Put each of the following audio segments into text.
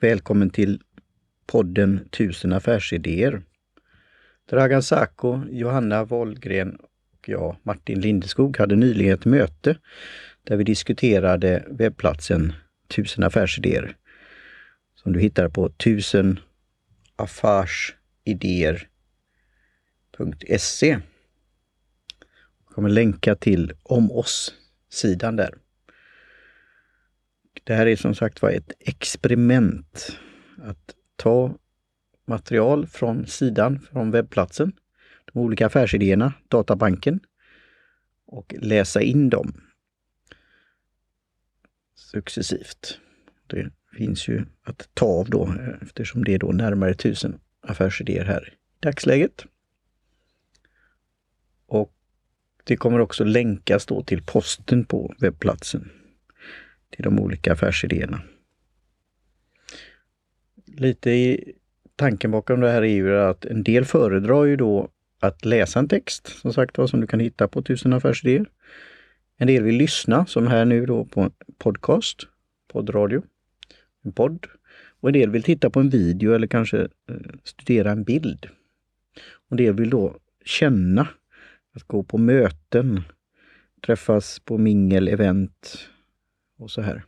Välkommen till podden Tusen affärsidéer. Dragan Sacco, Johanna Wollgren och jag, Martin Lindeskog, hade nyligen ett möte där vi diskuterade webbplatsen Tusen affärsidéer som du hittar på tusenaffarsidéer.se. Jag kommer länka till om oss-sidan där. Det här är som sagt var ett experiment. Att ta material från sidan, från webbplatsen, de olika affärsidéerna, databanken och läsa in dem successivt. Det finns ju att ta av då eftersom det är då närmare tusen affärsidéer här i dagsläget. Och det kommer också länkas då till posten på webbplatsen till de olika affärsidéerna. Lite i tanken bakom det här är ju att en del föredrar ju då att läsa en text, som sagt var, som du kan hitta på tusen affärsidéer. En del vill lyssna, som här nu då på podcast, poddradio, en podd. Och en del vill titta på en video eller kanske eh, studera en bild. Och en del vill då känna, att gå på möten, träffas på mingel, event, och så här.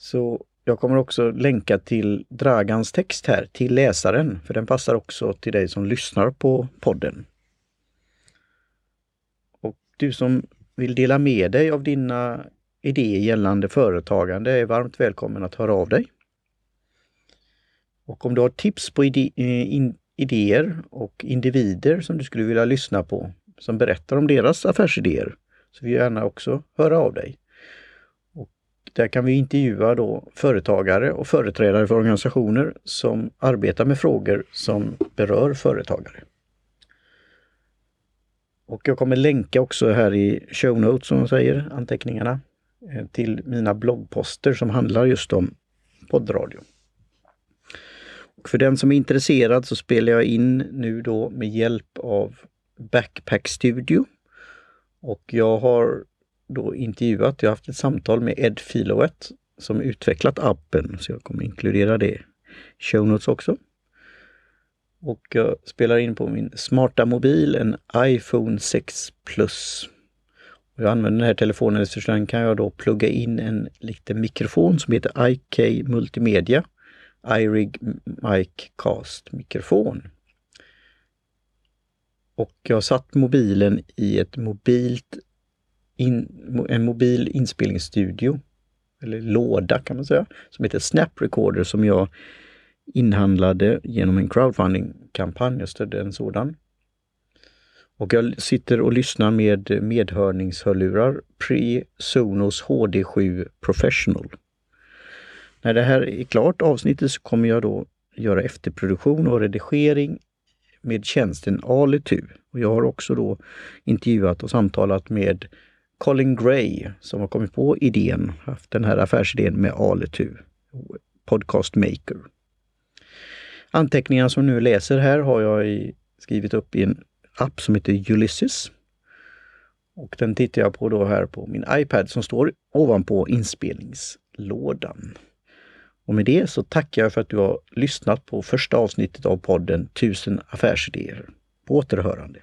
Så jag kommer också länka till Dragans text här till läsaren, för den passar också till dig som lyssnar på podden. Och du som vill dela med dig av dina idéer gällande företagande är varmt välkommen att höra av dig. Och om du har tips på ide eh, in idéer och individer som du skulle vilja lyssna på, som berättar om deras affärsidéer, så vi gärna också höra av dig. Och där kan vi intervjua då företagare och företrädare för organisationer som arbetar med frågor som berör företagare. Och jag kommer länka också här i show notes som de säger, anteckningarna, eh, till mina bloggposter som handlar just om poddradio. Och för den som är intresserad så spelar jag in nu då med hjälp av Backpack Studio och jag har då intervjuat, jag har haft ett samtal med Ed Filowet som utvecklat appen, så jag kommer inkludera det i show notes också. Och jag spelar in på min smarta mobil, en iPhone 6 Plus. Och jag använder den här telefonen, så den kan jag då plugga in en liten mikrofon som heter IK Multimedia iRig Mic Cast mikrofon. Och jag har satt mobilen i ett mobilt in, en mobil inspelningsstudio, eller låda kan man säga, som heter Snap Recorder som jag inhandlade genom en crowdfunding-kampanj. Jag stödde en sådan. Och jag sitter och lyssnar med medhörningshörlurar Pre-Sonos HD7 Professional. När det här är klart, avsnittet, så kommer jag då göra efterproduktion och redigering med tjänsten Alitu. Och jag har också då intervjuat och samtalat med Colin Gray som har kommit på idén, haft den här affärsidén med Alitu, Podcast Maker. Anteckningarna som nu läser här har jag skrivit upp i en app som heter Ulysses. Och den tittar jag på då här på min iPad som står ovanpå inspelningslådan. Och med det så tackar jag för att du har lyssnat på första avsnittet av podden 1000 affärsidéer. På återhörande.